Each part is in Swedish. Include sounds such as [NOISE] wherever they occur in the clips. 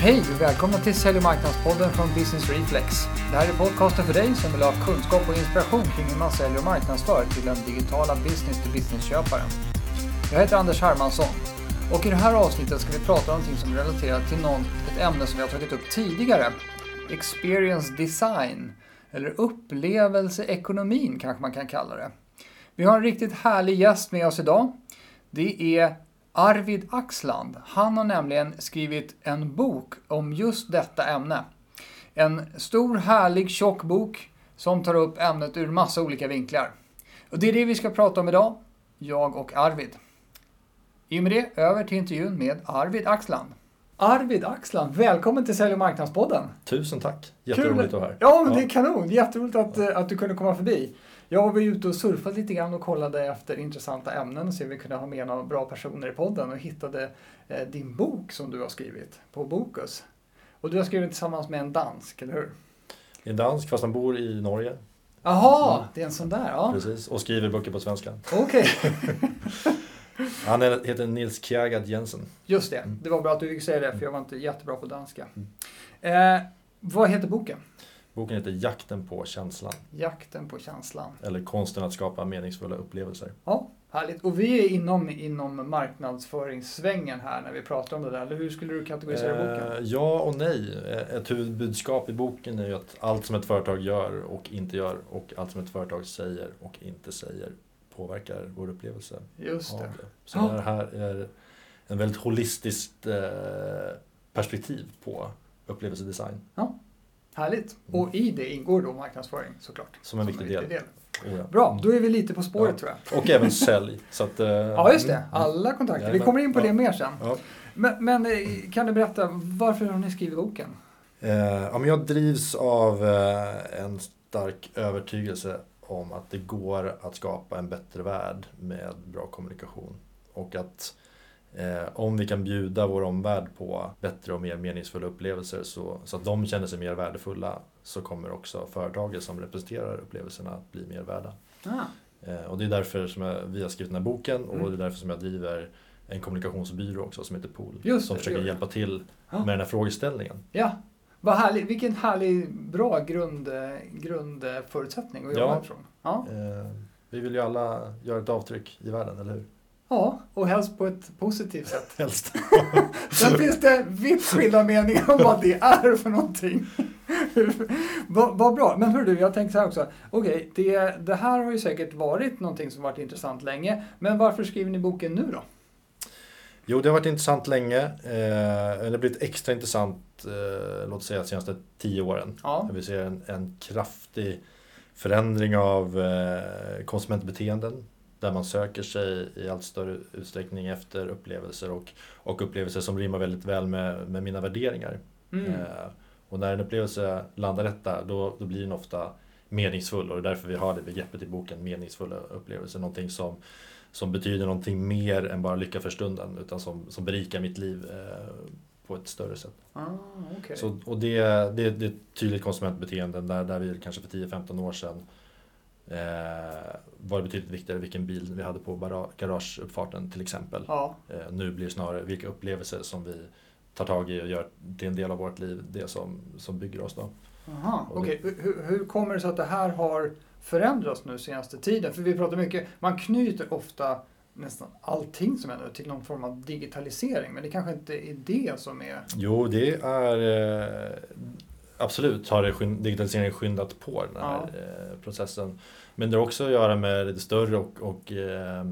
Hej och välkomna till Sälj och marknadspodden från Business Reflex. Det här är podcasten för dig som vill ha kunskap och inspiration kring hur man säljer och marknadsför till den digitala business-to-business-köparen. Jag heter Anders Hermansson och i det här avsnittet ska vi prata om någonting som relaterar till något, ett ämne som vi har tagit upp tidigare. Experience design, eller upplevelseekonomin kanske man kan kalla det. Vi har en riktigt härlig gäst med oss idag. Det är Arvid Axland. Han har nämligen skrivit en bok om just detta ämne. En stor, härlig, tjock bok som tar upp ämnet ur massa olika vinklar. Och det är det vi ska prata om idag, jag och Arvid. I och med det, över till intervjun med Arvid Axland. Arvid Axland, välkommen till Sälj och marknadspodden. Tusen tack! Jätteroligt att vara här. Ja, men det är kanon. Jätteroligt att, eh, att du kunde komma förbi. Jag var ute och surfat lite grann och kollade efter intressanta ämnen om vi kunde ha med några bra personer i podden och hittade eh, din bok som du har skrivit på Bokus. Och du har skrivit tillsammans med en dansk, eller hur? En dansk fast han bor i Norge. Jaha, Mm. det är en sån där. Ja. Precis, och skriver böcker på svenska. Okej, [LAUGHS] Han är, heter Nils Kjærgaard Jensen. just det. Det var bra att du fick säga det för jag var inte jättebra på danska. Eh, vad heter boken? Boken heter Jakten på känslan. Jakten på känslan. Eller Konsten att skapa meningsfulla upplevelser. Ja, härligt. Och vi är inom, inom marknadsföringssvängen här när vi pratar om det där. Eller hur skulle du kategorisera boken? Eh, ja och nej. Eh, Ett huvudbudskap i boken är ju att allt som ett företag gör och inte gör och allt som ett företag säger och inte säger påverkar vår upplevelse Just det. det. Så Ja. det här är en väldigt holistiskt eh, perspektiv på upplevelsedesign. Härligt. Och i det ingår då marknadsföring såklart. Som en viktig del. Oh, ja. Bra, då är vi lite på spåret Ja. tror jag. Och även sälj. Så att, eh, Ja, just det. mm, Alla kontakter. Vi kommer in på det mer sen. Men, men eh, kan du berätta, varför har ni skrivit boken? Eh, ja, men jag drivs av eh, en stark övertygelse om att det går att skapa en bättre värld med bra kommunikation. Och att om vi kan bjuda vår omvärld på bättre och mer meningsfulla upplevelser så, så att de känner sig mer värdefulla så kommer också företaget som representerar upplevelserna att bli mer värda. Ah. Eh, och det är därför som jag, vi har skrivit den här boken och Mm. det är därför som jag driver en kommunikationsbyrå också som heter Pool. Just som det, försöker det hjälpa till Ja. med den här frågeställningen. Ja, vad härligt. Vilken härlig, bra grund, eh, grundförutsättning att jobba Ja. ifrån. Ja. Eh, vi vill ju alla göra ett avtryck i världen, eller hur? Ja, och helst på ett positivt sätt. Helst. [LAUGHS] Sen finns det vitt skilda meningar om vad det är för någonting. Vad bra. Men hör du, jag tänker så här också. Okej, det, det här har ju säkert varit någonting som varit intressant länge. Men varför skriver ni boken nu då? Jo, det har varit intressant länge. Eh, det har blivit extra intressant, eh, låt säga, de senaste tio åren. Ja, Vi ser en, en kraftig förändring av eh, konsumentbeteenden. Där man söker sig i allt större utsträckning efter upplevelser och, och upplevelser som rimmar väldigt väl med, med mina värderingar. mm. Eh, och när en upplevelse landar rätt där, då, då blir den ofta meningsfull och det är därför vi har det begreppet i boken, meningsfulla upplevelser. Någonting som, som betyder någonting mer än bara lycka för stunden, utan som, som berikar mitt liv eh, på ett större sätt. ah, okej. Så, och det, det, det är ett tydligt konsumentbeteende där, där vi kanske för 10-15 år sedan eh, var det betydligt viktigare vilken bil vi hade på garageuppfarten till exempel. Ja, Eh, nu blir det snarare vilka upplevelser som vi tar tag i och gör till en del av vårt liv, det som, som bygger oss då. aha, okej. Hur, hur kommer det sig att det här har förändrats nu senaste tiden? För vi pratar mycket, man knyter ofta nästan allting som händer till någon form av digitalisering. Men det kanske inte är det som är... Jo, det är eh, absolut har det skyn- digitaliseringen skyndat på den här Ja. eh, processen. Men det har också att göra med lite större och, och eh, eh,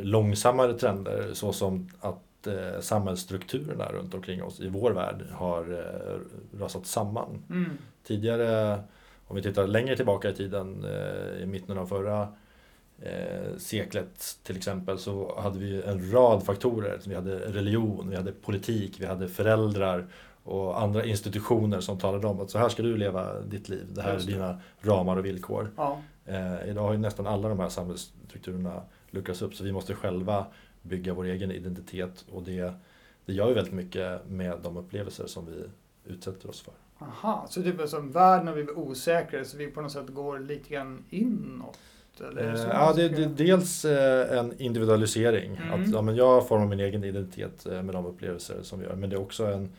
långsammare trender såsom att eh, samhällsstrukturerna runt omkring oss i vår värld har eh, rasat samman. Mm. Tidigare, om vi tittar längre tillbaka i tiden, eh, i mitten av förra eh, seklet till exempel, så hade vi en rad faktorer. Vi hade religion, vi hade politik, vi hade föräldrar och andra institutioner som talade om att så här ska du leva ditt liv. Det här är dina ramar och villkor. Ja, Eh, idag har ju nästan alla de här samhällsstrukturerna luckrats upp så vi måste själva bygga vår egen identitet och det, det gör ju väldigt mycket med de upplevelser som vi utsätter oss för. aha. Så typ som världen har blivit osäkrare så vi på något sätt går lite grann inåt? Eller är så Eh, Ja, det, det, dels eh, en individualisering. Mm. Att ja, men jag formar min egen identitet eh, med de upplevelser som vi gör. Men det är också en,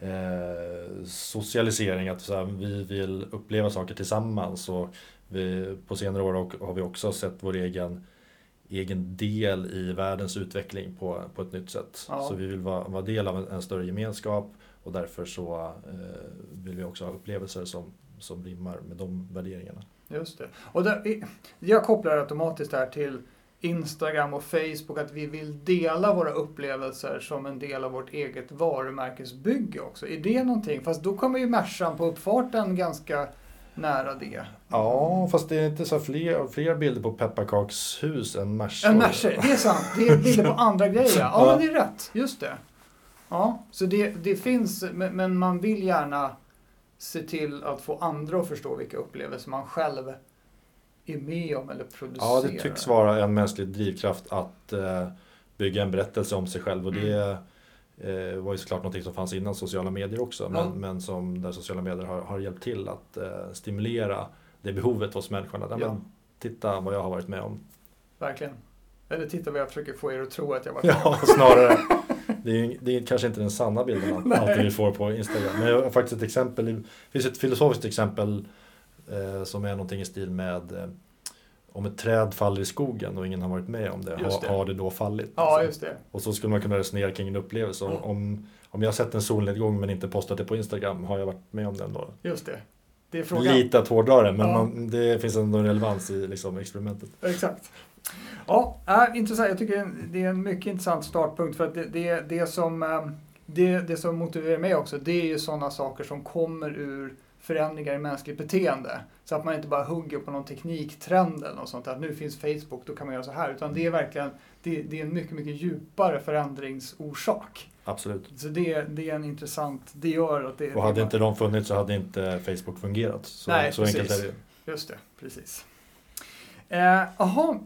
eh, socialisering, att så här, vi vill uppleva saker tillsammans. Och vi, på senare år har vi också sett vår egen, egen del i världens utveckling på, på ett nytt sätt. Ja. Så vi vill vara, vara del av en, en större gemenskap och därför så eh, vill vi också ha upplevelser som, som rimmar med de värderingarna. Just det. Och där, jag kopplar automatiskt här till Instagram och Facebook att vi vill dela våra upplevelser som en del av vårt eget varumärkesbygge också. Är det någonting? Fast då kommer ju Mercan på uppfarten ganska nära det. Ja, fast det är inte så fler, fler bilder på pepparkakshus än Merca. Än Merca, det är sant. Det är bilder på andra grejer. Ja, ja. men det är rätt. Just det. Ja, så det, det finns, men man vill gärna se till att få andra att förstå vilka upplevelser man själv är med om eller producerar. Ja, det tycks vara en mänsklig drivkraft att eh, bygga en berättelse om sig själv. Och det mm. eh, var ju såklart någonting som fanns innan sociala medier också. Men, mm. men som där sociala medier har, har hjälpt till att eh, stimulera det behovet hos människorna. Där ja. men, titta vad jag har varit med om. Verkligen. Eller titta vad jag försöker få er att tro att jag varit [LAUGHS] med om. Ja, snarare. [LAUGHS] Det är, det är kanske inte den sanna bilden alltid får på Instagram. Men jag har faktiskt ett exempel. Det finns ett filosofiskt exempel eh, som är någonting i stil med eh, om ett träd faller i skogen och ingen har varit med om det, ha, det. har det då fallit? Ja, alltså. just det. Och så skulle man kunna resonera kring en upplevelse. Mm. Om, om jag har sett en solnedgång men inte postat det på Instagram, har jag varit med om den då? Just det. Det är frågan. Lite att hårdra det, men ja. man, det finns ändå en relevans i liksom, experimentet. Exakt. Ja, äh, intressant. Jag tycker det är en mycket intressant startpunkt för att det, det, det, som, äh, det, det som motiverar mig också, det är ju sådana saker som kommer ur förändringar i mänskligt beteende. Så att man inte bara hugger på någon tekniktrend eller något sånt. Att nu finns Facebook, då kan man göra så här. Utan det är verkligen det, det är en mycket, mycket djupare förändringsorsak. Absolut. Så det, det är en intressant, det gör att det... Och hade inte de funnits så hade inte Facebook fungerat. Så, Nej, så enkelt är det Just det, precis. Jaha, eh,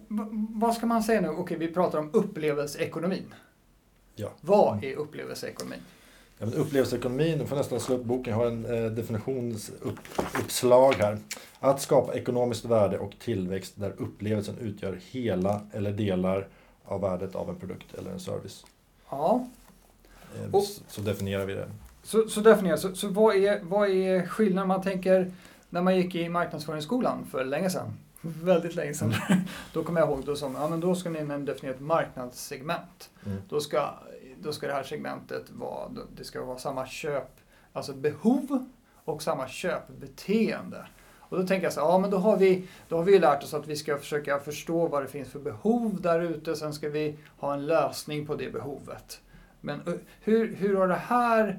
vad ska man säga nu? Okej, vi pratar om upplevelseekonomin. Ja. Vad är upplevelseekonomin? Ja, men upplevelseekonomin, du får nästan slå upp boken, jag har en eh, definitionsuppslag här. Att skapa ekonomiskt värde och tillväxt där upplevelsen utgör hela eller delar av värdet av en produkt eller en service. Ja. Eh, och, så definierar vi det. Så, så definierar så, så vad, är, vad är skillnaden? Man tänker när man gick i marknadsföringsskolan för länge sedan [LAUGHS] väldigt länge sedan. Mm. [LAUGHS] då kommer jag ihåg, då sa ja, men då ska ni definiera ett marknadssegment. Mm. Då, ska, då ska det här segmentet vara, det ska vara samma köp, alltså behov och samma köpbeteende. Och då tänker jag så ja men då har vi, då har vi lärt oss att vi ska försöka förstå vad det finns för behov där ute, sen ska vi ha en lösning på det behovet. Men hur, hur har det här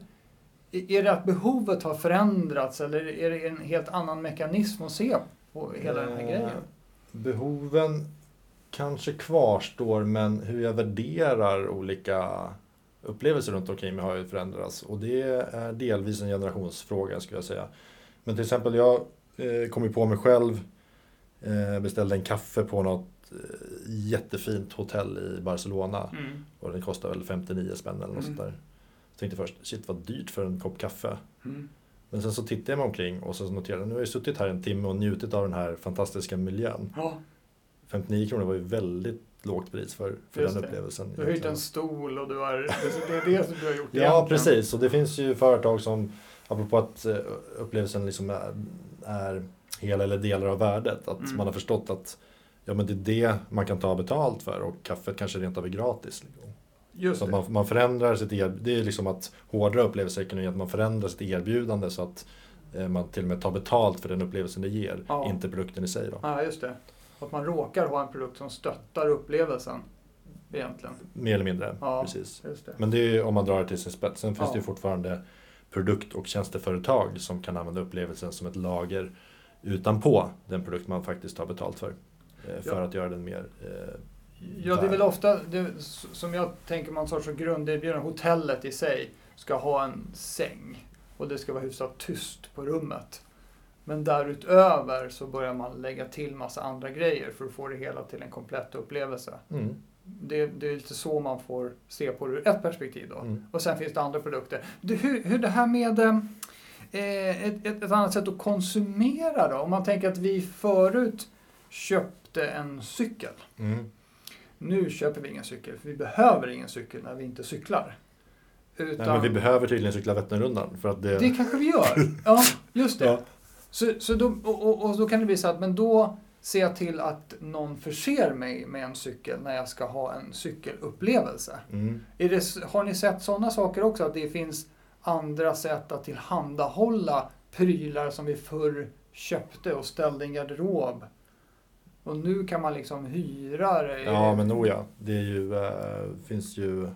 är det att behovet har förändrats eller är det en helt annan mekanism att se på hela den här grejen? Eh, behoven kanske kvarstår men hur jag värderar olika upplevelser runt omkring mig har ju förändrats. Och det är delvis en generationsfråga skulle jag säga. Men till exempel jag eh, kom ju på mig själv, eh, beställde en kaffe på något jättefint hotell i Barcelona. Mm. Och den kostade väl 59 spänn eller något mm. sånt där. Jag tänkte först, shit vad dyrt för en kopp kaffe. Mm. Men sen så tittade jag mig omkring och så noterade jag nu har jag suttit här en timme och njutit av den här fantastiska miljön. Ja. 59 kronor var ju väldigt lågt pris för, för den upplevelsen. Du har hyrt en stol och du har, det är det som du har gjort [LAUGHS] Ja, egentligen. precis. Och det finns ju företag som, apropå att eh, upplevelsen liksom är, är hela eller delar av värdet, att mm. man har förstått att ja, men det är det man kan ta betalt för och kaffet kanske rent av är gratis. Liksom. Just så man, man förändrar sitt erbjudande. Det är liksom att hårdra upplevelseekonomi, att man förändrar sitt erbjudande så att eh, man till och med tar betalt för den upplevelsen det ger, ja. inte produkten i sig. Då. Ja, just det. Att man råkar ha en produkt som stöttar upplevelsen. Egentligen. Mer eller mindre, ja, precis. Men det är om man drar det till sin spets. Sen finns ja. det ju fortfarande produkt och tjänsteföretag som kan använda upplevelsen som ett lager utanpå den produkt man faktiskt tar betalt för. Eh, för att göra den mer eh, Ja, det är väl ofta, det, som jag tänker man sorts grunderbjudande, hotellet i sig ska ha en säng och det ska vara hyfsat tyst på rummet. Men därutöver så börjar man lägga till massa andra grejer för att få det hela till en komplett upplevelse. Mm. Det, det, är lite så man får se på det ur ett perspektiv då. Mm. Och sen finns det andra produkter. Det, hur, hur det här med eh, ett, ett, annat sätt att konsumera då? Om man tänker att vi förut köpte en cykel. Mm nu köper vi ingen cykel, för vi behöver ingen cykel när vi inte cyklar. Utan, Nej, men vi behöver tydligen cykla Vätternrundan för att det... Det kanske vi gör. Ja, just det. Ja. Så, så då, och, och, då kan det bli så att, men då ser jag till att någon förser mig med en cykel när jag ska ha en cykelupplevelse. Mm. Det, har ni sett sådana saker också? Att det finns andra sätt att tillhandahålla prylar som vi förr köpte och ställde i en garderob. Och nu kan man liksom hyra det. Ja, men nog ja. Det ju, eh, finns ju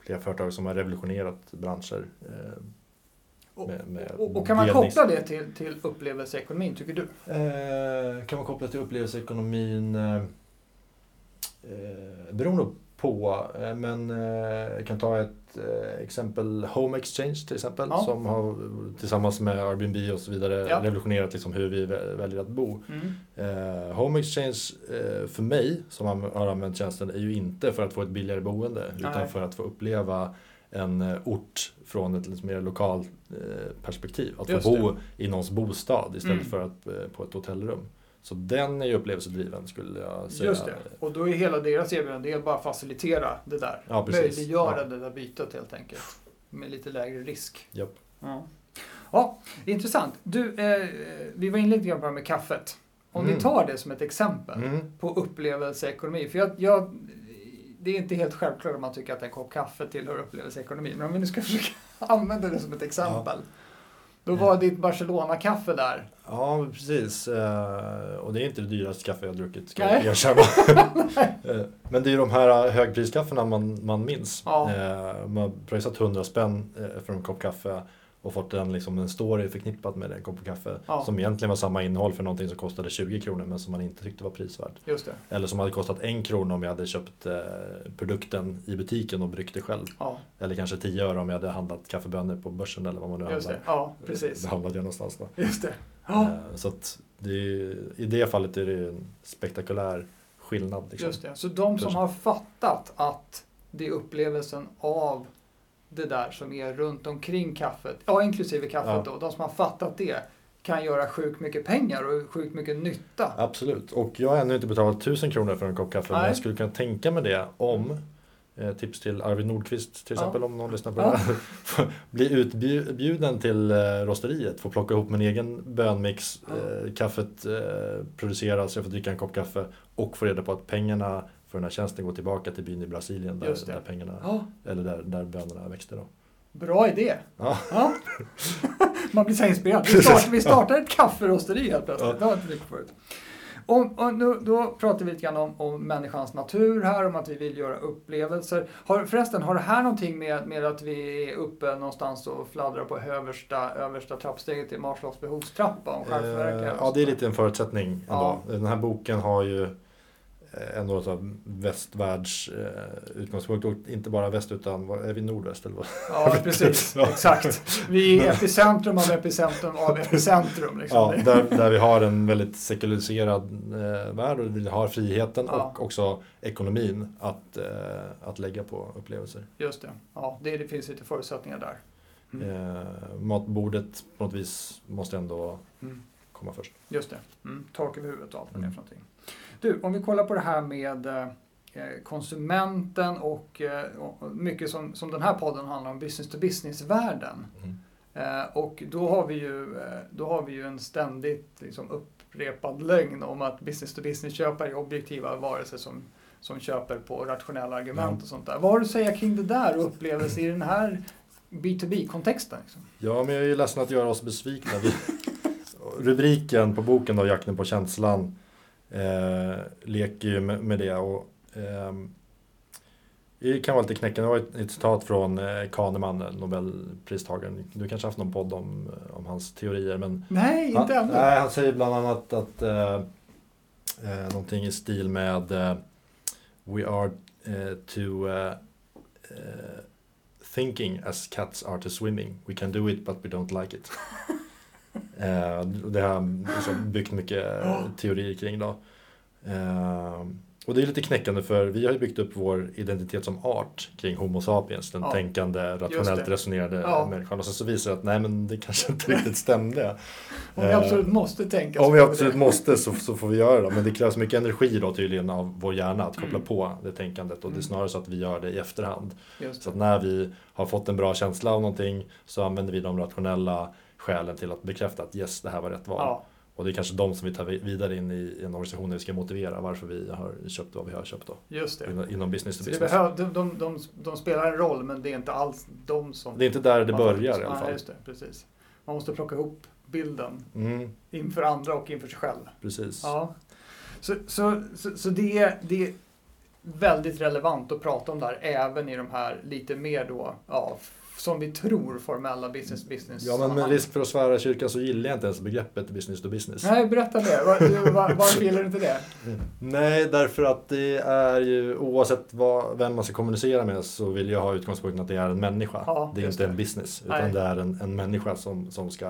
flera företag som har revolutionerat branscher. Och, med, med och, och kan man delnings- koppla det till, till upplevelseekonomin, tycker du? Eh, kan man koppla till upplevelseekonomin? Eh, eh, beroende på, eh, men eh, jag kan ta ett eh, exempel, Home Exchange till exempel, Ja. som har tillsammans med Airbnb och så vidare Ja. revolutionerat liksom hur vi vä- väljer att bo. Mm. Eh, Home Exchange eh, för mig som har använt tjänsten är ju inte för att få ett billigare boende utan Nej. för att få uppleva en eh, ort från ett lite mer lokalt eh, perspektiv. Att Just få bo i någons bostad istället Mm. för att eh, på ett hotellrum. Så den är ju upplevelsedriven skulle jag säga. Just det. Och då är hela deras erbjudande det är bara facilitera det där. Ja. Möjliggöra Ja. det där bytet helt enkelt. Med lite lägre risk. Japp. Ja, ja intressant. Du, eh, vi var inne lite grann på det här med kaffet. Om Mm. vi tar det som ett exempel Mm. på upplevelseekonomi. För jag, jag, det är inte helt självklart om man tycker att en kopp kaffe tillhör upplevelseekonomi. Men om vi nu ska [LAUGHS] försöka använda det som ett exempel. Då var ditt Barcelona-kaffe där. Ja, precis. Eh, och det är inte det dyraste kaffe jag druckit, ska Nej. jag erkänna. [LAUGHS] Eh, Men det är ju de här högpriskaffena man, man minns. Ja. Eh, Man har pröjsat 100 spänn eh, för en kopp kaffe och fått en, liksom, en story förknippad med den koppen kaffe. Ja. Som egentligen var samma innehåll för någonting som kostade 20 kronor men som man inte tyckte var prisvärt. Det. Eller som hade kostat en krona om jag hade köpt eh, produkten i butiken och bryggt det själv. Ja, Eller kanske 10 öre om jag hade handlat kaffebönor på börsen eller vad man nu just det. handlar. Ja, precis. Det handlade jag någonstans då. Just det. Ja. Eh, Så det är, i det fallet är det ju en spektakulär skillnad. Liksom. Just det. Så de som har fattat att det är upplevelsen av det där som är runt omkring kaffet, ja inklusive kaffet Ja. då, de som har fattat det kan göra sjukt mycket pengar och sjukt mycket nytta. Absolut. Och jag har ännu inte betalat 1000 kronor för en kopp kaffe. Men Nej. jag skulle kunna tänka mig det om eh, Tips till Arvid Nordqvist till Ja. exempel om någon lyssnar på Ja. det här. [LAUGHS] Bli utbjuden till eh, rosteriet, få plocka ihop min egen bönmix. Ja. Eh, kaffet eh, produceras, jag får dricka en kopp kaffe och få reda på att pengarna för den här tjänsten går tillbaka till byn i Brasilien där, där pengarna, Ja, eller där, där bönorna växte då. bra idé. Ja. Ja. [LAUGHS] Man blir så inspirerad. Vi startar, vi startar ett kafferosteri helt plötsligt. Ja. Det har inte på förut. Om, nu, då pratar vi lite grann om, om människans natur här, om att vi vill göra upplevelser. Har, förresten, har det här någonting med, med att vi är uppe någonstans och fladdrar på översta, översta trappsteget i Maslows behovstrappa om Eh, ja, det är lite en förutsättning ändå. Ja. Den här boken har ju ändå här västvärlds eh, utgångspunkt. Och inte bara väst utan, är vi nordväst eller vad? Ja, [LAUGHS] precis. Ja. Exakt. Vi är epicentrum av epicentrum av epicentrum. Liksom. Ja, där, där vi har en väldigt sekulariserad eh, värld och vi har friheten Ja. och också ekonomin att, eh, att lägga på upplevelser. Just det. Ja, det, det finns lite förutsättningar där. Mm. Eh, matbordet på något vis måste ändå Mm. komma först. Just det. Mm. Tak över huvudet och allt vad det är Mm. för någonting. Du, om vi kollar på det här med eh, konsumenten och, eh, och mycket som, som den här podden handlar om, business to business-världen. Mm. Eh, och då har vi ju, eh, då har vi ju en ständigt liksom, upprepad lögn om att business to business-köpare är objektiva varelser som, som köper på rationella argument Mm. och sånt där. Vad har du att säga kring det där och upplevelse i den här B2B-kontexten? Liksom? Ja, men jag är ju ledsen att göra oss besvikna. Vi, [LAUGHS] rubriken på boken då, Jakten på känslan, eh, leker ju med, med det. Och, ehm, det kan vara lite knäckande. Det var ett, ett citat från eh, Kahneman, Nobelpristagaren. Du kanske har haft någon podd om, om hans teorier. Men Nej, inte han, ännu. nej, han säger bland annat att eh, eh, någonting i stil med eh, We are eh, to eh, eh, thinking as cats are to swimming. We can do it but we don't like it. [LAUGHS] eh, det har han liksom byggt mycket teorier kring då. Eh, Och det är lite knäckande för vi har ju byggt upp vår identitet som art kring Homo sapiens, den Ja. tänkande, rationellt det. resonerande Ja. människan. Och sen så visar det att nej men det kanske inte [LAUGHS] riktigt stämde. Om vi Eh, absolut måste tänka så Om vi det. absolut måste så, så får vi göra det. Men det krävs mycket energi då tydligen av vår hjärna att koppla Mm. på det tänkandet. Och det är Mm. snarare så att vi gör det i efterhand. Just Så det. att när vi har fått en bra känsla av någonting så använder vi de rationella skälen till att bekräfta att yes, det här var rätt val. Ja, Och det är kanske de som vi tar vi- vidare in i en organisation där vi ska motivera varför vi har köpt vad vi har köpt då. just det. Inom- Inom business to business. behöv, de, de, de, de spelar en roll men det är inte alls de som... Det är inte där det börjar i alla Nej, fall. just det, precis. Man måste plocka ihop bilden Mm, inför andra och inför sig själv. precis. Ja. Så, så, så, så det, är, det är väldigt relevant att prata om det här även i de här lite mer då, ja, som vi tror formella business business Ja, men med risk för att svära i kyrkan så gillar jag inte ens begreppet business to business. Nej, berätta det. Var, var, varför gillar du inte det? Nej, därför att det är ju oavsett vad, vem man ska kommunicera med så vill jag ha utgångspunkten att det är en människa. Ja, det är inte det. en business, utan Nej. det är en, en människa som, som ska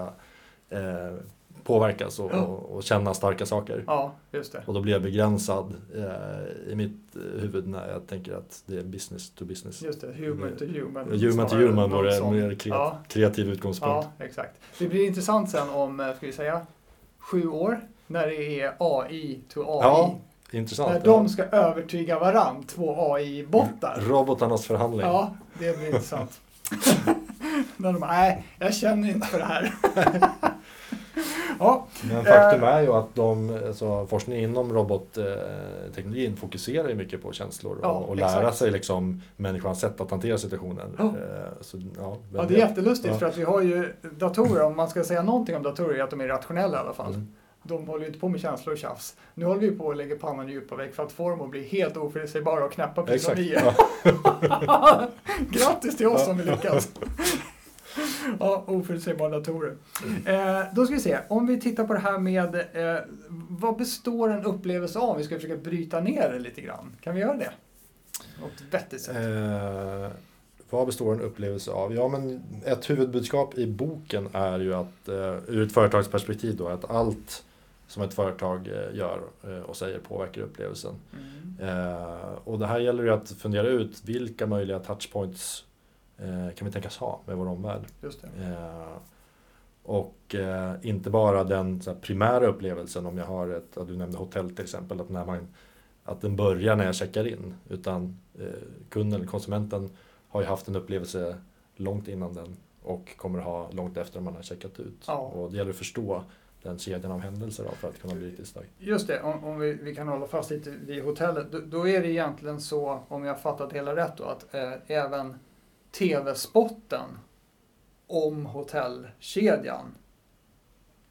eh, påverkas och, och, och känna starka saker. Ja, just det. Och då blir jag begränsad eh, i mitt eh, huvud när jag tänker att det är business to business. Just det, human to human. Human to human vore sån. mer kreat- Ja, kreativ utgångspunkt. ja, exakt. Det blir intressant sen om, eh, ska vi säga, sju år när det är AI to AI. Ja, Intressant. när de ska övertyga varann, två AI-bottar. Robotarnas förhandling. Ja, det blir intressant. [LAUGHS] [LAUGHS] när de nej, jag känner inte för det här. [LAUGHS] ja, Men faktum är ju att de, alltså, forskningen inom robotteknologin fokuserar ju mycket på känslor och, Ja, och lära exakt. sig liksom människans sätt att hantera situationen. Ja. Eh, Så, ja, ja, det är jättelustigt för att vi har ju datorer, om man ska säga någonting om datorer, är att de är rationella i alla fall. Mm. De håller ju inte på med känslor och tjafs. Nu håller vi på att lägga pannan i djupa väck för att få dem att bli helt oförutsägbara och knäppa precis som vi är. Grattis till oss om vi lyckas. [LAUGHS] [LAUGHS] ja, oförutsägbara datorer. Eh, då ska vi se, om vi tittar på det här med eh, vad består en upplevelse av? Vi ska försöka bryta ner det lite grann. Kan vi göra det? Något vettigt sätt. Eh, vad består en upplevelse av? Ja, men ett huvudbudskap i boken är ju att eh, ur ett företagsperspektiv då, att allt som ett företag eh, gör eh, och säger påverkar upplevelsen. Mm. Och det här gäller ju att fundera ut vilka möjliga touchpoints kan vi tänkas ha med vår omvärld. Just det. Eh, och eh, inte bara den här, primära upplevelsen om jag har ett, du nämnde hotell till exempel, att, när man, att den börjar när jag checkar in. Utan eh, kunden, konsumenten har ju haft en upplevelse långt innan den och kommer ha långt efter man har checkat ut. Ja. Och det gäller att förstå den kedjan av händelser då, för att kunna bli riktigt stark. Just det, om, om vi, vi kan hålla fast lite vid hotellet. Då, då är det egentligen så, om jag fattat hela rätt då, att eh, även TV-spotten om hotellkedjan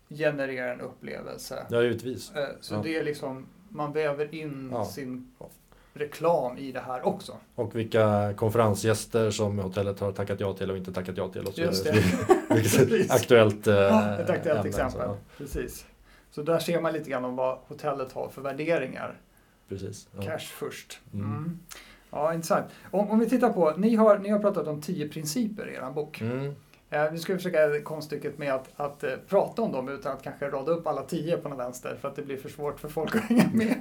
genererar en upplevelse. Ja, givetvis. Eh, så Ja. det är liksom, man väver in Ja. sin reklam i det här också. Och vilka konferensgäster som hotellet har tackat ja till och inte tackat ja till. Och så Just vidare. [LAUGHS] Vilket [LAUGHS] aktuellt eh, Ja, ett aktuellt ämne, exempel. så, Precis. Så där ser man lite grann om vad hotellet har för värderingar. precis. Cash först. Mm. Mm. Ja, intressant. Om, om vi tittar på, ni har, ni har pratat om tio principer i er bok. Mm. Eh, vi ska försöka konststycket med att, att eh, prata om dem utan att kanske rada upp alla tio på någon vänster för att det blir för svårt för folk att hänga med.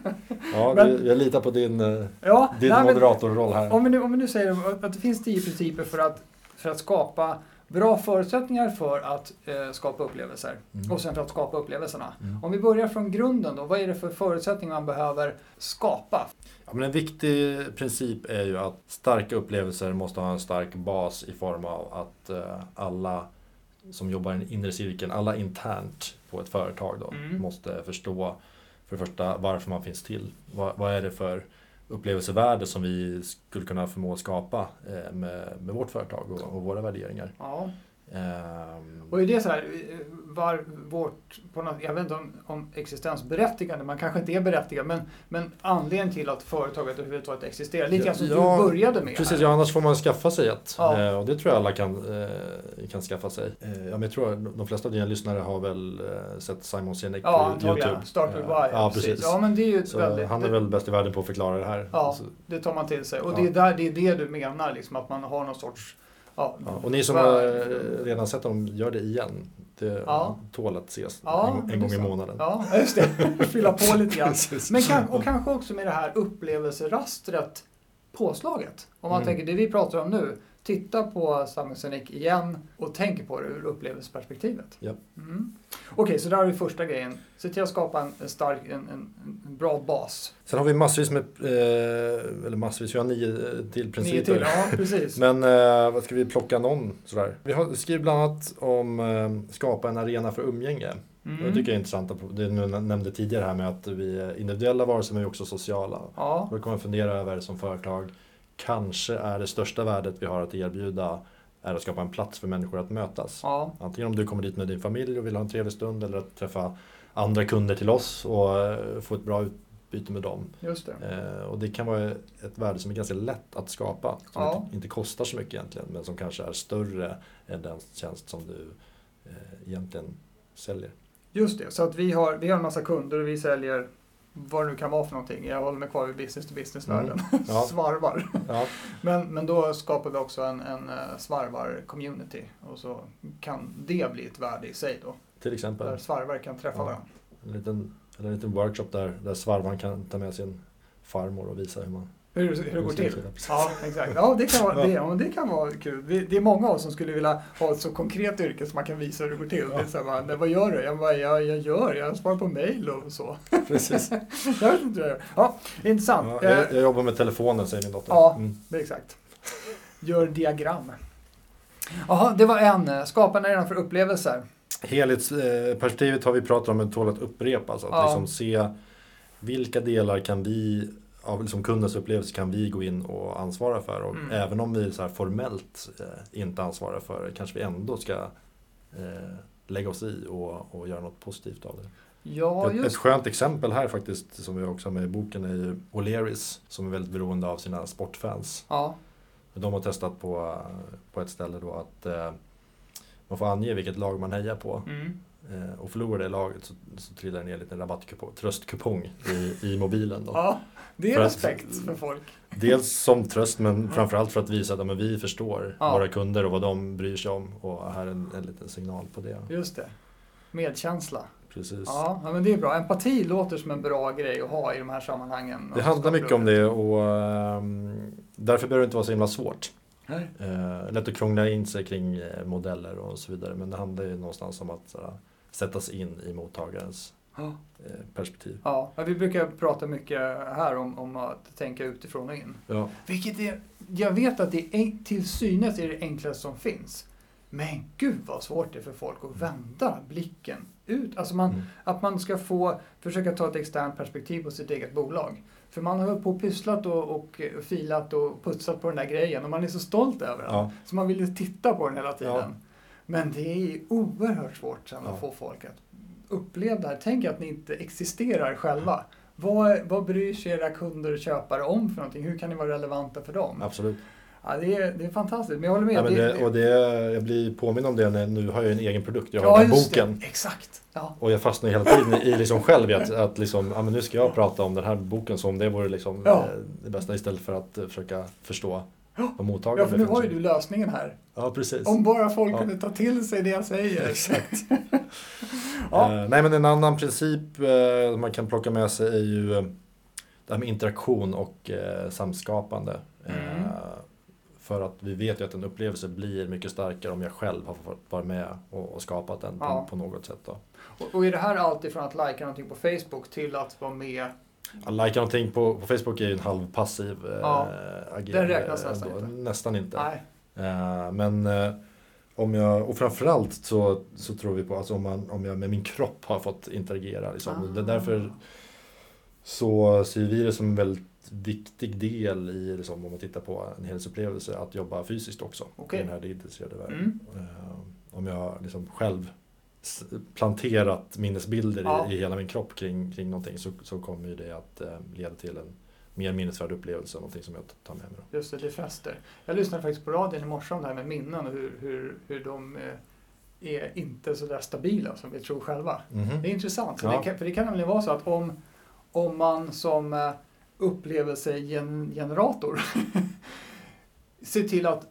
Ja, Men- jag litar på din, eh, Ja, din nej, moderatorroll här. Om vi, nu, om vi nu säger att det finns tio principer för att, för att skapa bra förutsättningar för att eh, skapa upplevelser Mm. och sen för att skapa upplevelserna. Mm. Om vi börjar från grunden då, vad är det för förutsättningar man behöver skapa? Ja, men en viktig princip är ju att starka upplevelser måste ha en stark bas i form av att eh, alla som jobbar i den inre cirkeln, alla internt på ett företag då, Mm. måste förstå för det första varför man finns till. Vad, vad är det för upplevelsevärde som vi skulle kunna förmå skapa eh, med, med vårt företag och, och våra värderingar. Ja. Ehm, Och är det så här, var vårt, på något, jag vet inte om, om existensberättigande, man kanske inte är berättigad, men, men anledningen till att företaget överhuvudtaget existerar, lite grann som Ja, du började med. Precis, här. ja, annars får man skaffa sig ett. Ja. Eh, och det tror jag alla kan, eh, kan skaffa sig. Eh, ja, men jag tror att de flesta av dina lyssnare har väl sett Simon Sinek Ja, på antagligen. YouTube. Start with why. Ja, precis. Ja, men det är ju Så väldigt... han är väl bäst i världen på att förklara det här. Ja. Så, det tar man till sig. Och Ja. det, är där, det är det du menar, liksom, att man har någon sorts Ja, och ni som har redan sett dem, gör det igen. Det Ja. tål att ses Ja, en, en gång i månaden. Ja, just det. [LAUGHS] Fylla på lite grann. [LAUGHS] Men kan, och kanske också med det här upplevelserastret påslaget. Om man Mm. tänker det vi pratar om nu. Titta på Samhällsunic igen och tänk på det ur upplevelseperspektivet. Ja. Mm. Okej, så där har vi första grejen. Se till att skapa en, en stark, en, en, en bra bas. Sen har vi massvis med, eh, eller massvis, vi har nio till Nio principer. till, ja precis. [LAUGHS] Men eh, vad ska vi plocka någon sådär? Vi har skrivit bland annat om eh, skapa en arena för umgänge. Mm. Det tycker jag är intressant, det du nämnde tidigare här med att vi är individuella varelser men vi är också sociala. Ja, Då kan man fundera över som företag, kanske är det största värdet vi har att erbjuda är att skapa en plats för människor att mötas. ja, Antingen om du kommer dit med din familj och vill ha en trevlig stund eller att träffa andra kunder till oss och eh, få ett bra utbyte med dem. just det. Eh, och det kan vara ett värde som är ganska lätt att skapa. Som Ja. inte, inte kostar så mycket egentligen men som kanske är större än den tjänst som du eh, egentligen säljer. Just det, så att vi har, vi har en massa kunder och vi säljer vad det nu kan vara för någonting. Jag håller mig kvar vid business to business-världen. Mm. Ja. [LAUGHS] Svarvar. Ja, [LAUGHS] Men, men då skapar vi också en, en eh, svarvar-community och så kan det bli ett värde i sig då. till exempel. Där svarvar kan träffa Ja. varandra. En liten, eller en liten workshop där, där svarvaren kan ta med sin farmor och visa hur man Hur, hur det går till. Ja, exakt. Ja, det kan vara, Ja. det, ja, det kan vara kul. Vi, det är många av oss som skulle vilja ha ett så konkret yrke som man kan visa hur det går till. Det är så här, bara, "Nej, vad gör du? Jag, bara, jag, jag gör, jag svarar på mail och så. Precis. [LAUGHS] jag vet inte vad jag gör. Ja, intressant. Ja, Eh, jag, jag jobbar med telefonen säger min dotter. Ja. Mm. Det exakt. Gör diagram. Jaha, det var en. Skapa en arena för upplevelser. Helhetsperspektivet har vi pratat om, men tål att upprepas. Att Ja. liksom se vilka delar kan vi av liksom kundens upplevelse kan vi gå in och ansvara för. Och Mm. Även om vi så formellt eh, inte ansvarar för det kanske vi ändå ska eh, lägga oss i och, och göra något positivt av det. Ja, ett, ett just skönt exempel här faktiskt som vi också har med i boken är ju O'Learys som är väldigt beroende av sina sportfans. Ja, De har testat på, på ett ställe då att eh, man får ange vilket lag man hejar på. mm. Eh, och förlorar det laget så, så trillar det ner en liten rabattkupong, tröstkupong i, i mobilen. Då. ja det är För att- respekt för folk. Dels som tröst men framförallt för att visa att ja, men vi förstår Ja. våra kunder och vad de bryr sig om. Och här är en, en liten signal på det. Just det. Medkänsla. Precis. Ja, men det är bra. Empati låter som en bra grej att ha i de här sammanhangen. Det handlar mycket om det och ehm, därför behöver det inte vara så himla svårt. Nej. Eh, lätt att krångla in sig kring eh, modeller och så vidare men det handlar ju någonstans om att sådär, sätta sig in i mottagarens Ja. eh, perspektiv. Ja, vi brukar prata mycket här om, om att tänka utifrån och in. Ja. Vilket är, jag vet att det är till synes är det enklaste som finns. Men gud vad svårt det är för folk att vända blicken ut. Alltså man, Mm. att man ska få försöka ta ett externt perspektiv på sitt eget bolag. För man har på och pysslat och, och filat och putsat på den där grejen och man är så stolt över den. Ja. Så man vill ju titta på den hela tiden. Ja. Men det är oerhört svårt sen Ja. att få folk att uppleva det här. Tänk att ni inte existerar själva. Vad, vad bryr sig era kunder och köpare om för någonting? Hur kan ni vara relevanta för dem? Absolut. Ja, det, är, det är fantastiskt, men jag håller med. Ja, men Det- och det, jag blir påminn om det när nu har jag en egen produkt. Jag har ja, den boken. Det. Exakt. Ja. Och jag fastnar hela tiden i liksom själv att, att liksom, ja, men nu ska jag prata om den här boken som om det vore liksom, Ja. eh, det bästa istället för att eh, försöka förstå Vad mottagaren ja, för nu har ju du lösningen här. Ja, precis. Om bara folk Ja. kunde ta till sig det jag säger. Exakt. [LAUGHS] Ja. Eh, nej men en annan princip eh, man kan plocka med sig är ju eh, det här med interaktion och eh, samskapande. Eh, Mm. För att vi vet ju att en upplevelse blir mycket starkare om jag själv har vara med och, och skapat den Ja. på, något sätt. Då. Och, och är det här allt ifrån att likea någonting på Facebook till att vara med? Att likea någonting på, på Facebook är ju en halvpassiv eh, Ja, agerande. den räknas nästan inte. Nästan inte. Nej. Eh, men eh, om jag, och framförallt så, så tror vi på alltså om, man, om jag med min kropp har fått interagera. Liksom. Ah. Därför så ser vi det som en väldigt viktig del i, liksom, om man tittar på en helhetsupplevelse, att jobba fysiskt också Okej. i den här digitaliserade världen. Mm. Eh, om jag liksom själv planterat minnesbilder Ja. i, i hela min kropp kring, kring någonting så, så kommer ju det att eh, leda till en mer minnesvärd upplevelse, någonting som jag tar med mig. Då. Just det, det fäster. Jag lyssnade faktiskt på radion i morse om det här med minnen och hur, hur, hur de eh, är inte så där stabila som vi tror själva. Mhm. Det är intressant. För, Ja. det, kan, för det kan nämligen vara så att om, om man som eh, upplevelsegenerator [LAUGHS] ser till att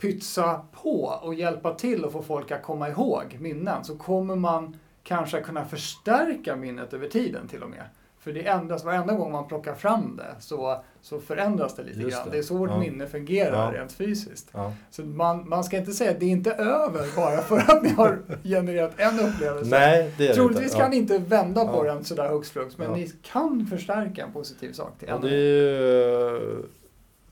pytsa på och hjälpa till att få folk att komma ihåg minnen så kommer man kanske kunna förstärka minnet över tiden till och med. För det ändras, varenda gång man plockar fram det så, så förändras det lite Just grann. det. Det är så vårt Ja. minne fungerar Ja. rent fysiskt. Ja. Så man, man ska inte säga att det är inte över bara för att ni har [LAUGHS] genererat en upplevelse. Nej, det är Troligtvis inte. kan ni inte vända på den sådär hux flux, men ni kan förstärka en positiv sak till en. det är ju eh,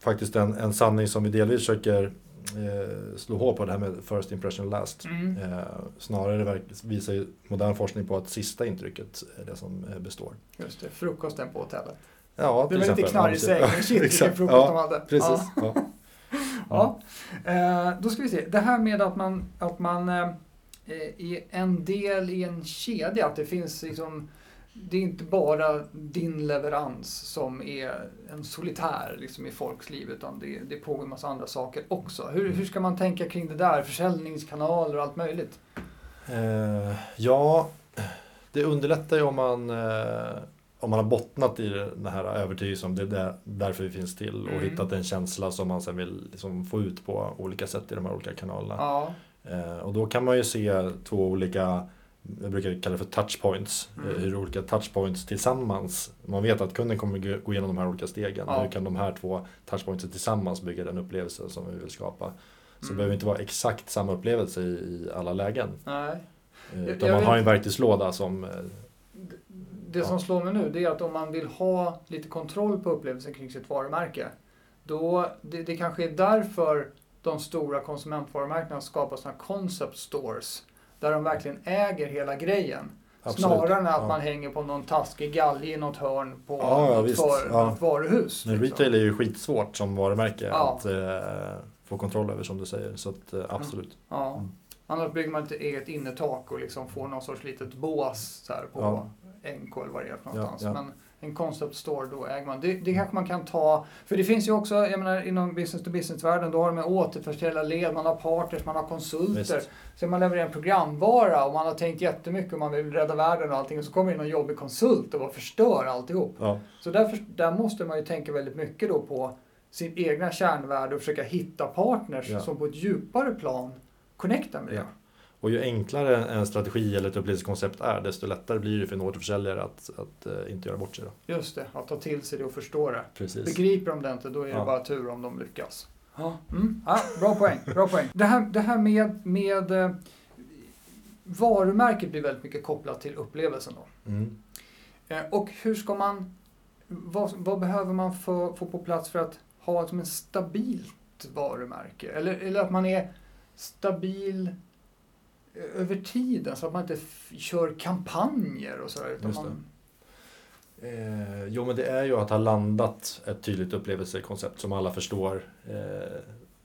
faktiskt en, en sanning som vi delvis försöker eh, slå hål på det här med first impression last. Mm. Eh, snarare visar ju modern forskning på att sista intrycket är det som eh, består. Just det, frukosten på hotellet. Ja, Det var lite exempel. knarrig Ja, säng, men shit vilken frukost Ja, de hade. Precis. Ja. Ja. Ja. Eh, då ska vi se, det här med att man, att man eh, är en del i en kedja, att det finns liksom det är inte bara din leverans som är en solitär liksom, i folks liv utan det, det pågår en massa andra saker också. Hur, hur ska man tänka kring det där? Försäljningskanaler och allt möjligt? Eh, ja, det underlättar ju om man, eh, om man har bottnat i den här övertygelsen om det är där, därför vi finns till och Mm. hittat en känsla som man sen vill liksom få ut på olika sätt i de här olika kanalerna. Ja, Eh, och då kan man ju se två olika, jag brukar kalla det för touchpoints, Mm. eh, hur olika touchpoints tillsammans, man vet att kunden kommer gå- igenom de här olika stegen, Ja. hur kan de här två touchpointsen tillsammans bygga den upplevelse som vi vill skapa. Så det Mm. behöver inte vara exakt samma upplevelse i, i alla lägen. nej. Eh, Utan jag man har en verktygslåda som... eh, Det som Ja. slår mig nu det är att om man vill ha lite kontroll på upplevelsen kring sitt varumärke. Då, det, det kanske är därför de stora konsumentvarumärkena skapar sådana concept stores. Där de verkligen äger hela grejen. Absolut. Snarare än att Ja. man hänger på någon taskig galge i något hörn på Ja, ja, något, för, något varuhus. Men liksom. retail är ju skitsvårt som varumärke att eh, få kontroll över som du säger. Så att, eh, absolut. Mm. Annars bygger man ett eget innertak och liksom får någon sorts litet bås så här på Ja. NK eller vad det är för någonstans. Men en concept store, då äger man. Det, det kanske man kan ta, för det finns ju också, jag menar inom business to business-världen, då har de med återförsäljare led, man har partners, man har konsulter. Visst. Så man levererar en programvara och man har tänkt jättemycket och man vill rädda världen och allting och så kommer in någon jobbig konsult och bara förstör alltihop. Ja. Så därför, där måste man ju tänka väldigt mycket då på sin egna kärnvärde och försöka hitta partners Ja. som på ett djupare plan connectar med det. Ja. Och ju enklare en strategi eller ett upplevelsekoncept är, desto lättare blir det för en återförsäljare att, att eh, inte göra bort sig. Då. Just det, att ta till sig det och förstå det. Precis. Begriper de det inte, då är det Ja. bara tur om de lyckas. Mm. Ja, bra poäng. Bra poäng. Det, här, det här med, med eh, varumärket blir väldigt mycket kopplat till upplevelsen. Då. Mm. Eh, och hur ska man, vad, vad behöver man få, få på plats för att ha som ett stabilt varumärke? Eller, eller att man är stabil över tiden så att man inte kör kampanjer och sådär. Utan man, Eh, jo men det är ju att ha landat ett tydligt upplevelsekoncept som alla förstår eh,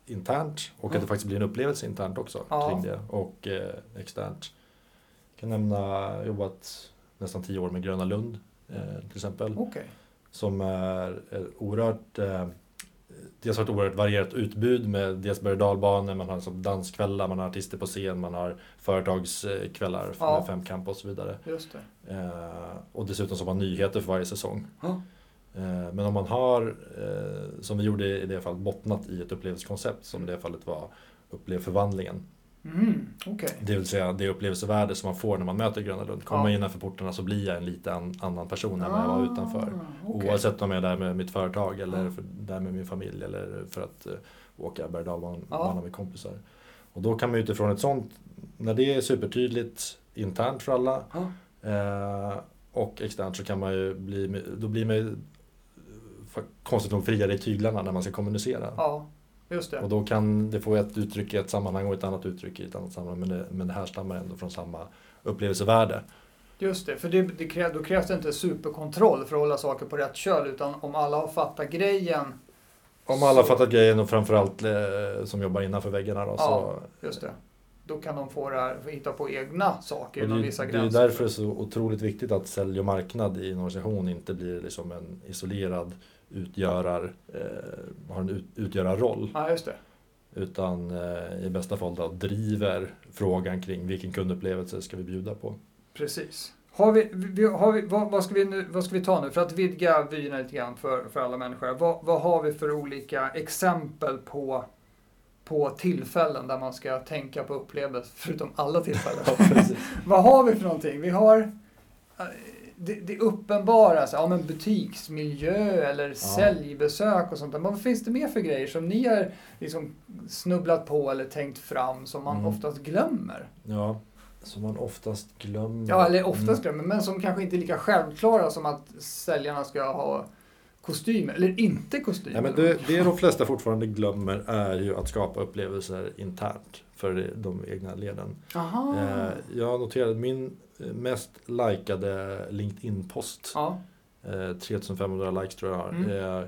internt och Ja. att det faktiskt blir en upplevelse internt också Ja. kring det och eh, externt. Jag kan nämna, jag jobbat nästan tio år med Gröna Lund eh, till exempel. Okej. Som är är oerhört eh, Dels har ett oerhört varierat utbud med dels berg dalbanor, man har liksom danskvällar, man har artister på scen, man har företagskvällar Ja. med femkamp och så vidare. Eh, och dessutom så har man nyheter för varje säsong. Ja. Eh, men om man har, eh, som vi gjorde i det fallet, bottnat i ett upplevelsekoncept som i det fallet var Upplev förvandlingen. Mm, Okej. Det vill säga det upplevelsevärde som man får när man möter Gröna Lund. Kommer Ja. man innanför portarna så blir jag en lite an, annan person än vad jag var utanför. Ah, okej. Oavsett om jag är där med mitt företag eller för, där med min familj eller för att uh, åka berg Ja. med kompisar. Och då kan man utifrån ett sånt, när det är supertydligt internt för alla Ja. eh, och externt så kan man ju bli, då blir man ju för- konstigt nog friare i tyglarna när man ska kommunicera. ja, just det. Och då kan det få ett uttryck i ett sammanhang och ett annat uttryck i ett annat sammanhang men det, men det här stammar ändå från samma upplevelsevärde. Just det, för det, det kräv, då krävs det inte superkontroll för att hålla saker på rätt köl utan om alla har fattat grejen. Om alla Så- fattat grejen och framförallt eh, som jobbar innanför väggarna då, Ja, så Just det. Då kan de få det få hitta på egna saker inom vissa det är gränser. därför det är så otroligt viktigt att sälj och marknad i en organisation inte blir liksom en isolerad utgörar, eh, har en ut, utgörarroll. Ja, just det. Utan eh, i bästa fall då driver frågan kring vilken kundupplevelse ska vi bjuda på. Precis. Har vi, vi, har vi, vad, vad, ska vi nu, vad ska vi ta nu för att vidga vyerna lite grann för, för alla människor? Vad, vad har vi för olika exempel på, på tillfällen där man ska tänka på upplevelser, förutom alla tillfällen. [LAUGHS] Ja. Vad har vi för någonting? Vi har eh, det, det uppenbara, så, ja, men butiksmiljö eller säljbesök och sånt där. Men vad finns det mer för grejer som ni har liksom snubblat på eller tänkt fram som man Mm. oftast glömmer? Ja, som man oftast glömmer. Ja, eller oftast Mm. glömmer, men som kanske inte är lika självklara som att säljarna ska ha kostymer, eller inte kostymer. Ja, men det, det de flesta fortfarande glömmer är ju att skapa upplevelser internt för de egna leden. Aha. Eh, jag noterade min eh, mest likade LinkedIn-post, Ja. eh, 3500 likes tror jag har. Mm. Eh,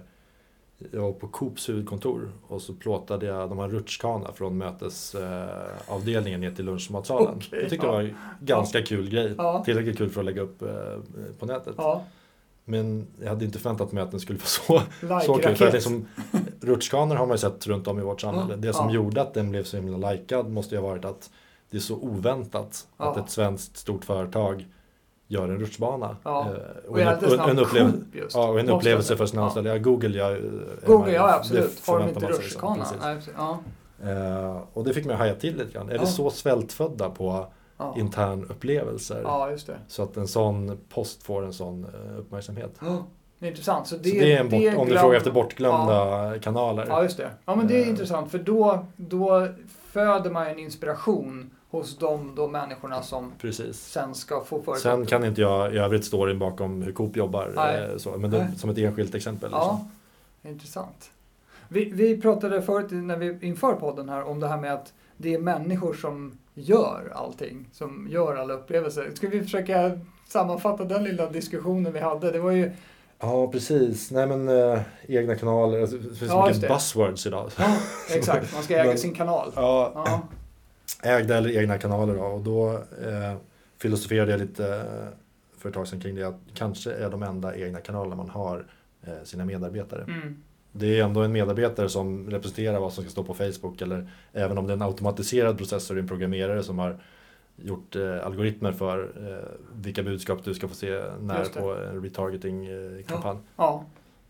jag var på Coops huvudkontor och så plåtade jag, de har rutschkana från mötesavdelningen ner till lunchmatsalen. Okej, jag tyckte ja. det var en ganska kul grej. Ja. Tillräckligt kul för att lägga upp eh, på nätet. ja. Men jag hade inte förväntat mig att den skulle vara så så kul. För att liksom, rutschkanor har man ju sett runt om i vårt samhälle. Det som ja. gjorde att den blev så himla likad måste ju ha varit att det är så oväntat Ja. att ett svenskt stort företag gör en rutschbana. Ja. Eh, Och jag en, upplevelse, Coop just. ja, och en upplevelse jag för sina anställda. Ja. Google, ja, eh, Google, det ja absolut. Har de inte liksom. rutschkana? Precis. Ja. Eh, och det fick mig att haja till lite grann. Är Ja. vi så svältfödda på Ja. internupplevelser? ja, det. Så att en sån post får en sån eh, uppmärksamhet. Det är intressant. Så det, så det är en bort, om du frågar efter bortglömda kanaler. Ja, just det. Ja, men det är Eh. intressant för då, då föder man en inspiration hos de, de människorna som Precis. sen ska få förutsättningar. Sen kan inte jag i övrigt storyn bakom hur Coop jobbar. Nej. eh, Så, men det, som ett enskilt exempel. Ja, intressant. Vi, vi pratade förut när vi inför podden här om det här med att det är människor som gör allting, som gör alla upplevelser. Ska vi försöka sammanfatta den lilla diskussionen vi hade? Det var ju, ja, precis. Nej men eh, egna kanaler. Alltså, det finns Ja, mycket buzzwords idag. ja, exakt, man ska [LAUGHS] äga Men- sin kanal. Ja, Ja, ägda eller egna kanaler då. Och då eh, filosoferade jag lite eh, för ett tag sedan kring det. Att kanske är de enda egna kanalerna man har eh, sina medarbetare. mm, Det är ändå en medarbetare som representerar vad som ska stå på Facebook. Eller även om det är en automatiserad process så är det en programmerare som har gjort eh, algoritmer för eh, vilka budskap du ska få se när på en retargeting-kampanj. ja,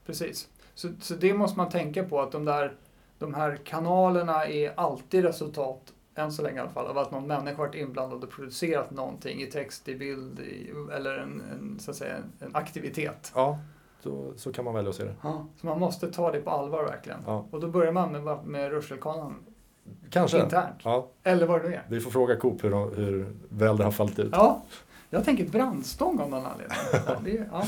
precis. Så, så det måste man tänka på att de där de här kanalerna är alltid resultat, än så länge i alla fall, av att någon människa varit inblandad och producerat någonting i text, i bild i, eller en, en, så att säga, en aktivitet. Ja, så, så kan man välja att se det. Så man måste ta det på allvar verkligen. Ja, Och då börjar man med, med rutschkanan kanske. internt. Ja, Eller vad det nu är. vi får fråga Coop hur, hur väl det har fallit ut. Ja, jag tänker brandstång av någon anledning. [LAUGHS] Ja, det, ja.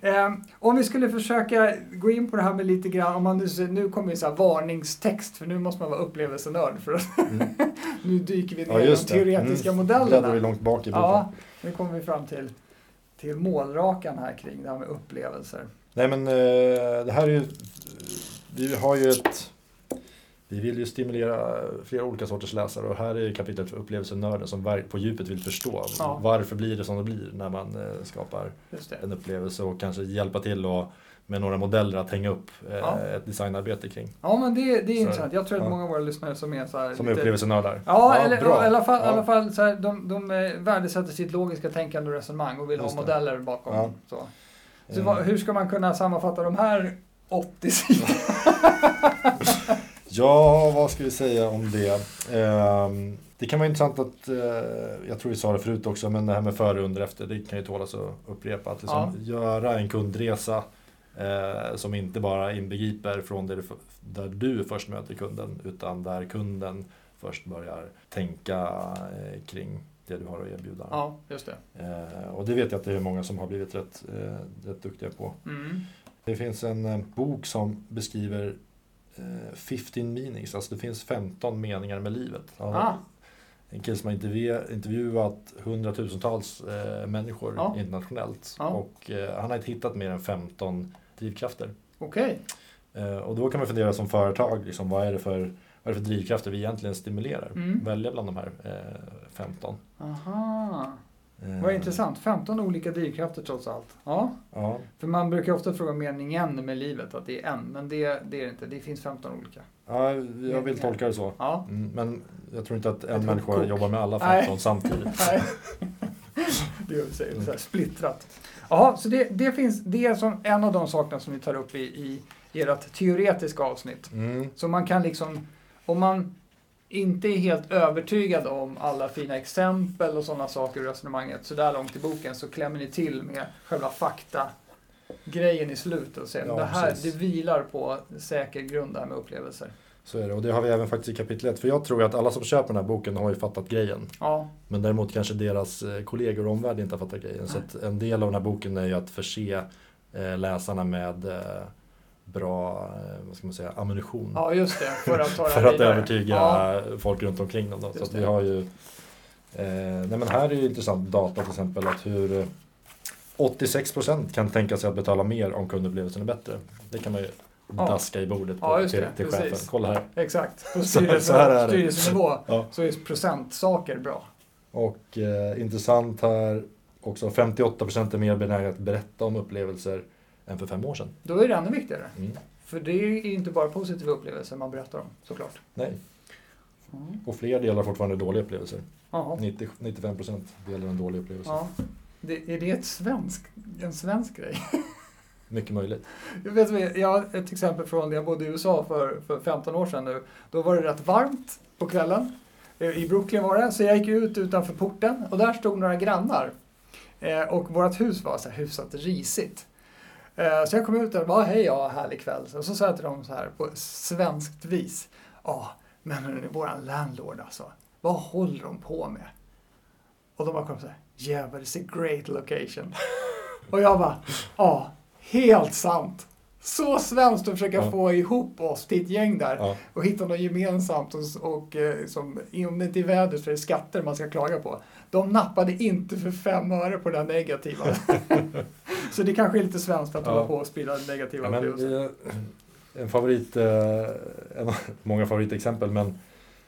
Ehm, om vi skulle försöka gå in på det här med lite grann, om man nu, nu kommer ju så varningstext, för nu måste man vara upplevelsenörd för att Mm. [LAUGHS] nu dyker vi ner Ja, i de det. teoretiska Mm. Bläddrar vi modellerna. långt bak i boken. Ja, nu kommer vi fram till, till målrakan här kring det här med upplevelser. Nej men eh, det här är ju, vi har ju ett, vi vill ju stimulera flera olika sorters läsare och här är kapitlet för upplevelsenörden som på djupet vill förstå Ja. varför blir det som det blir när man eh, skapar en upplevelse och kanske hjälpa till och med några modeller att hänga upp eh, Ja. ett designarbete kring. Ja, men det, det är Så- intressant. Jag tror att ja. många av våra lyssnare som är så här Som är lite- upplevelsenördar. Ja, eller bra. i alla fall, Ja. alla fall så här, de, de eh, värdesätter sitt logiska tänkande och resonemang och vill Just ha det. modeller bakom. Ja. Så. Så Eh, vad, hur ska man kunna sammanfatta de här 80 sidorna? [LAUGHS] Ja, vad ska vi säga om det? Ehm, det kan vara intressant att, eh, jag tror vi sa det förut också, men det här med före, under, efter, det kan ju tålas att upprepa. Att liksom göra en kundresa eh, som inte bara inbegriper från det du, där du först möter kunden, utan där kunden först börjar tänka eh, kring det du har att erbjuda. Ja, just det. Eh, och det vet jag att det är många som har blivit rätt, eh, rätt duktiga på. Mm. Det finns en eh, bok som beskriver eh, 15 meanings, alltså det finns 15 meningar med livet. Ah, En kille som har intervju- intervjuat hundratusentals eh, människor Ja. internationellt. Ja. Och eh, han har hittat mer än 15 drivkrafter. Okej. Eh, och då kan man fundera som företag, liksom, vad, är det för, vad är det för drivkrafter vi egentligen stimulerar? Mm. Välja bland de här eh, 15. Aha. Eh, Vad intressant. 15 olika drivkrafter trots allt. Ja, Ja, för man brukar ofta fråga meningen med livet, att det är en. Men det, det är det inte. Det finns 15 olika. ja, jag vill tolka det så. Ja. Mm, men jag tror inte att en människa jobbar med alla Nej. 15 samtidigt. [LAUGHS] [LAUGHS] Det. Så här splittrat. Jaha, så det, det finns, det är som en av de sakerna som ni tar upp i, i ert teoretiska avsnitt. Mm. Så man kan liksom, om man inte är helt övertygad om alla fina exempel och sådana saker i resonemanget så där långt i boken så klämmer ni till med själva fakta grejen i slutet och säger Ja, det här precis. det vilar på säker grund det här med upplevelser. Så är det. Och det har vi även faktiskt i kapitel 1. För jag tror att alla som köper den här boken har ju fattat grejen. Ja, Men däremot kanske deras eh, kollegor och omvärld inte har fattat grejen. Så att en del av den här boken är ju att förse eh, läsarna med eh, bra vad ska man säga, ammunition. ja just det. För att ta [LAUGHS] för att övertyga Ja, folk runt omkring dem. Då. Så Just att vi har ju, eh, nej men här är ju intressant data till exempel att hur eh, 86% kan tänka sig att betala mer om kundupplevelsen är bättre. Det kan man ju Ja. daska i bordet på, Ja, till, det. till Precis. chefen. Kolla här. exakt. På [LAUGHS] Så- styrelse, så här är det. styrelsenivå Ja. så är procentsaker bra. Och eh, intressant här också, 58% är mer benägna att berätta om upplevelser än för fem år sedan. Då är det ännu viktigare. Mm. För det är inte bara positiva upplevelser man berättar om såklart. Nej, Mm. och fler delar fortfarande dåliga upplevelser. Jaha. 90, 95% delar en dålig upplevelse. Ja. Det, är det ett svensk, en svensk grej? [LAUGHS] Mycket möjligt. Jag, vet, jag har ett exempel från när jag bodde i USA för, för 15 år sedan nu. Då var det rätt varmt på kvällen. Eh, I Brooklyn var det. Så jag gick ut utanför porten och där stod några grannar. Eh, och vårt hus var så här hyfsat risigt. Eh, så jag kom ut där och bara, hej ja, härlig kväll. Och så sa jag till dem så här på svenskt vis. Ja, men hörni, våran landlord alltså. Vad håller de på med? Och de bara kom så här, yeah but it's a great location. och jag bara, ja, helt sant. Så svenskt att försöka Ja. få ihop oss till ett gäng där Ja. och hitta något gemensamt och, och eh, som, om det inte är vädret så är det skatter man ska klaga på. De nappade inte för fem öre på det negativa. [LAUGHS] så det kanske är lite svenskt att Ja. hålla på och sprida negativa Ja, men, eh, en favorit, eh, en, [LAUGHS] många favoritexempel, men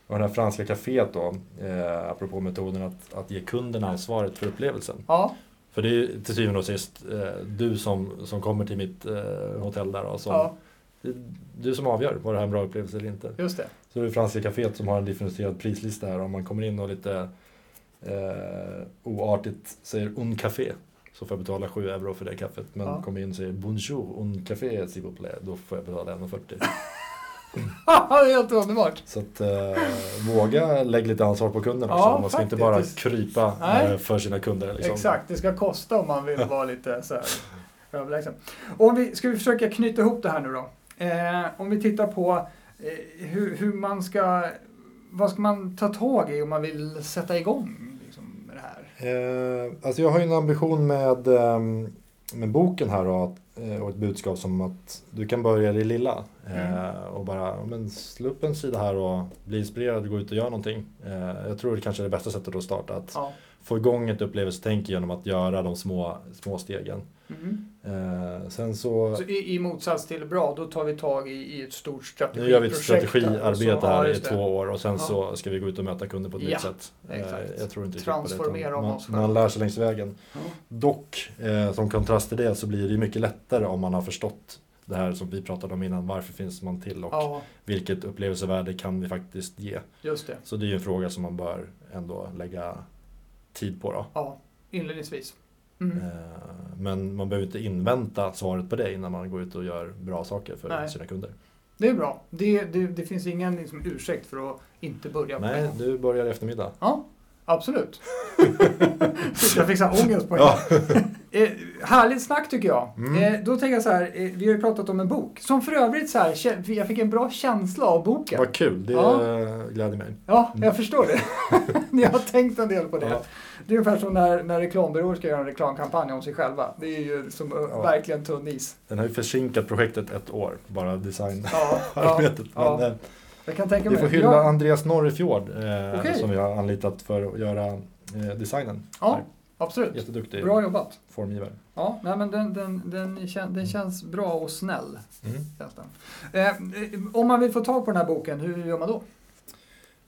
och det här franska kaféet då, eh, apropå metoden att, att ge kunden ansvaret för upplevelsen. Ja, För det är ju till syvende och sist eh, du som, som kommer till mitt eh, hotell där och som, ja, du som avgör var det här är en bra upplevelse eller inte. just det. Så det är Franska Caféet som har en differentierad prislista här. Om man kommer in och lite eh, oartigt säger un café så får jag betala 7 euro för det kaffet. Men Ja. kommer in och säger bonjour un café s'il vous plaît, då får jag betala 1,40. [LAUGHS] [LAUGHS] det är helt underbart. Så att eh, våga lägga lite ansvar på kunden också. Ja, man ska inte bara krypa Nej. eh, för sina kunder. Liksom. Exakt, det ska kosta om man vill vara lite så här överlägsen. Om vi, ska vi försöka knyta ihop det här nu då? Eh, om vi tittar på eh, hur, hur man ska, vad ska man ta tag i om man vill sätta igång liksom, med det här? Eh, alltså jag har ju en ambition med, ehm, med boken här då, eh, och ett budskap som att du kan börja i det lilla. Eh, Mm. och bara men, slå upp en sida här och bli inspirerad och gå ut och göra någonting. Eh, jag tror det kanske är det bästa sättet att starta. Att Ja. få igång ett upplevelsetänk genom att göra de små, små stegen. Mhm. Eh, sen så, Så i, I motsats till bra, då tar vi tag i, i ett stort nu strategiprojekt. gör vi ett strategiarbete här i två år och sen Ja. så ska vi gå ut och möta kunder på ett Ja, nytt sätt. Eh, exakt. jag tror inte Transformera om man, oss själva. man lär sig längs vägen. Ja. Dock, eh, som kontrast till det så blir det mycket lättare om man har förstått det här som vi pratade om innan. Varför finns man till och Ja, vilket upplevelsevärde kan vi faktiskt ge? just det. Så det är ju en fråga som man bör ändå lägga tid på. Då. Ja, inledningsvis. Mm. Eh, men man behöver inte invänta svaret på det innan man går ut och gör bra saker för Nej. sina kunder. Det är bra. Det, det, det finns ingen liksom, ursäkt för att inte börja på Nej, du börjar i eftermiddag. Ja, absolut. [LAUGHS] jag fick så ångest på en Ja. Eh, Härligt snack tycker jag. Mm. Eh, då tänker jag så här, eh, vi har ju pratat om en bok. Som för övrigt så här, jag fick en bra känsla av boken. Vad kul, det Ja. gläder mig. Ja, jag förstår det. [LAUGHS] Ni har tänkt en del på det. Ja. Det är ungefär som när, när reklambyråer ska göra en reklamkampanj om sig själva. Det är ju som eh, Ja. verkligen tunn is. Den har ju försinkat projektet ett år, bara designarbetet. [LAUGHS] Ja, Men eh, jag kan tänka vi mig. får hylla Andreas Norrefjord eh, Okej. som vi har anlitat för att göra designen. ja Här. Absolut. Jätteduktig Bra jobbat. formgivare. Ja, nej, men den, den, den, kän- den känns bra och snäll. Mm. Eh, om man vill få tag på den här boken, hur gör man då?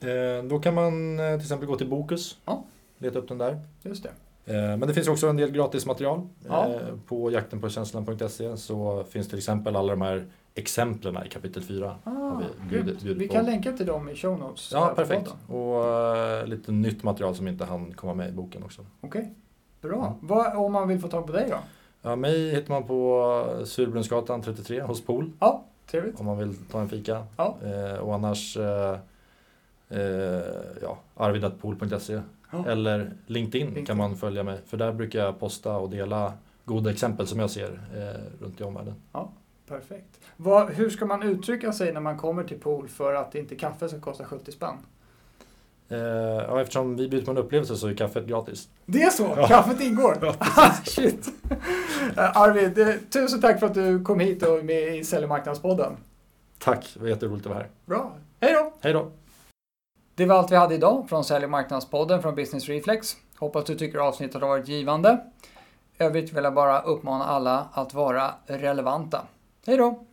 Eh, då kan man eh, till exempel gå till Bokus, Ja. leta upp den där. Just det. Eh, men det finns också en del gratismaterial. Ja. Eh, på jaktenpåkänslan.se så finns till exempel alla de här exemplen i kapitel 4. Ah, vi bjudit- bjudit vi kan länka till dem i show notes. Ja, perfekt. Och lite nytt material som inte hann komma med i boken också. Okej, bra. Ja. Vad, om man vill få tag på dig då? Ja, mig hittar man på Surbrunnsgatan 33 hos Pool. Ja, Trevligt. om man vill ta en fika. Ja. Eh, och annars eh, eh, ja, arvidatpool.se Ja. eller LinkedIn, LinkedIn. kan man följa mig. För där brukar jag posta och dela goda exempel som jag ser eh, runt i omvärlden. Perfekt. Vad, hur ska man uttrycka sig när man kommer till pool för att inte kaffe ska kosta 70 spänn? Eh, ja, eftersom vi bjuder på en upplevelse så är kaffet gratis. Det är så? Ja. Kaffet ingår? [LAUGHS] Ja, Shit. Eh, Arvid, tusen tack för att du kom hit och är med i Sälj och marknadspodden. Tack, det var jätteroligt att vara här. Bra. Hej då! Hej då! Det var allt vi hade idag från Sälj och marknadspodden från Business Reflex. Hoppas du tycker avsnittet har varit givande. Övrigt vill jag bara uppmana alla att vara relevanta. Hej då!